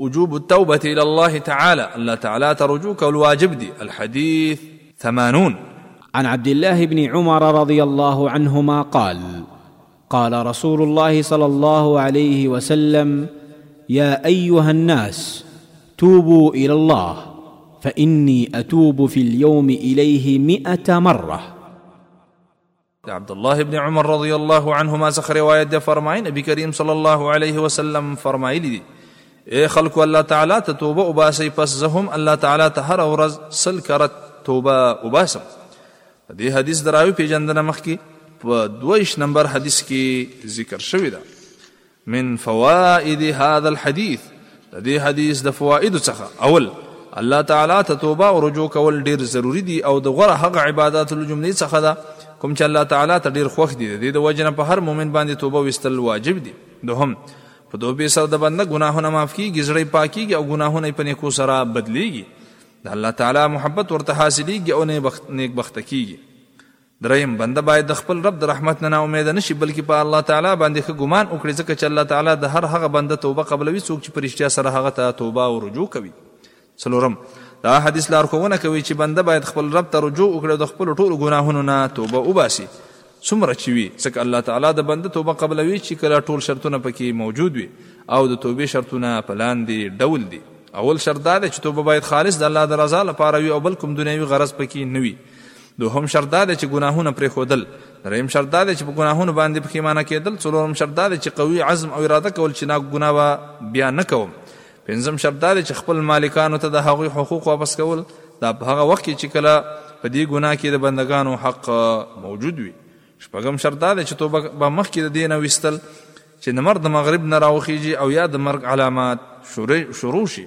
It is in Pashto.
وجوب التوبة إلى الله تعالى ألا تعالى ترجوك الواجب دي الحديث ثمانون عن عبد الله بن عمر رضي الله عنهما قال قال رسول الله صلى الله عليه وسلم يا أيها الناس توبوا إلى الله فإني أتوب في اليوم إليه مئة مرة د عبد الله ابن عمر رضی الله عنهما څخه روایت ده فرمای نبی کریم صلی الله علیه وسلم فرمایلی دي اے خلق الله تعالی ته توبه وباسي پس زه هم الله تعالی ته هر ورځ سل کرت توبه وباسم دې حدیث دراوی پیجندنه مخ کی په 22 نمبر حدیث کې ذکر شوی ده من فوائد هذا الحديث د دې حدیث د فوائد څخه اول الله تعالی ته توبه او رجوع کول ډیر ضروری دي او د غره هغه عبادت له جملې څخه ده کوم چې الله تعالی ته ډیر خوښ دي د دې د وجنه په هر مؤمن باندې توبه وستل واجب دي دوهم په دوبه سره د بنده ګناهونه معاف کیږي زړه پاکيږي او ګناهونه په نیکو سره بدليږي د الله تعالی محبت ورته حاصليږي او نیک بخت کیږي دریم، بنده باید د خپل رب د رحمت نه نا امیده نه شي، بلکې په الله تعالی باندې ښه ګمان وکړي، ځکه چې الله تعالی د هر هغه بنده توبه قبلوي څوک چې په رښتیا سره هغه ته توبه او رجوع کوي. څلورم، دا حدیث لارښوونه کوي چې بنده باید خپل رب ته رجوع وکړي او د خپلو ټولو ګناهونو نه توبه وباسي، څومره چې وي، ځکه الله تعالی د بنده توبه قبلوي چې کله ټول شرطونه په کې موجود وي او د توبې شرطونه په لاندې ډول دي. اول شرط دا دی چې توبه باید خالص د الله د رضا لپاره وي او بل کوم دنیوي غرض په کې نه وي. دوهم شرط دا دی چې ګناهونه پرېښودل، درېیم شرط دا دی چې په ګناهونو باندې پښېمانه کېدل، څلورم شرط دا دی چې قوي عزم او اراده کول چې نا ګناه به بیا نه کوم، پنځم شرط دا دی چې خپل مالکانو ته د هغوی حقوق واپس کول، دا په هغه وخت کې چې کله په دې ګناه کې د بندګانو حق موجود وي، شپږم شرط دا دی چې توبه به مخکې د دې نه ویستل چې نمر د مغرب نه راوخیږي او یا د مرګ علامات شروع شي.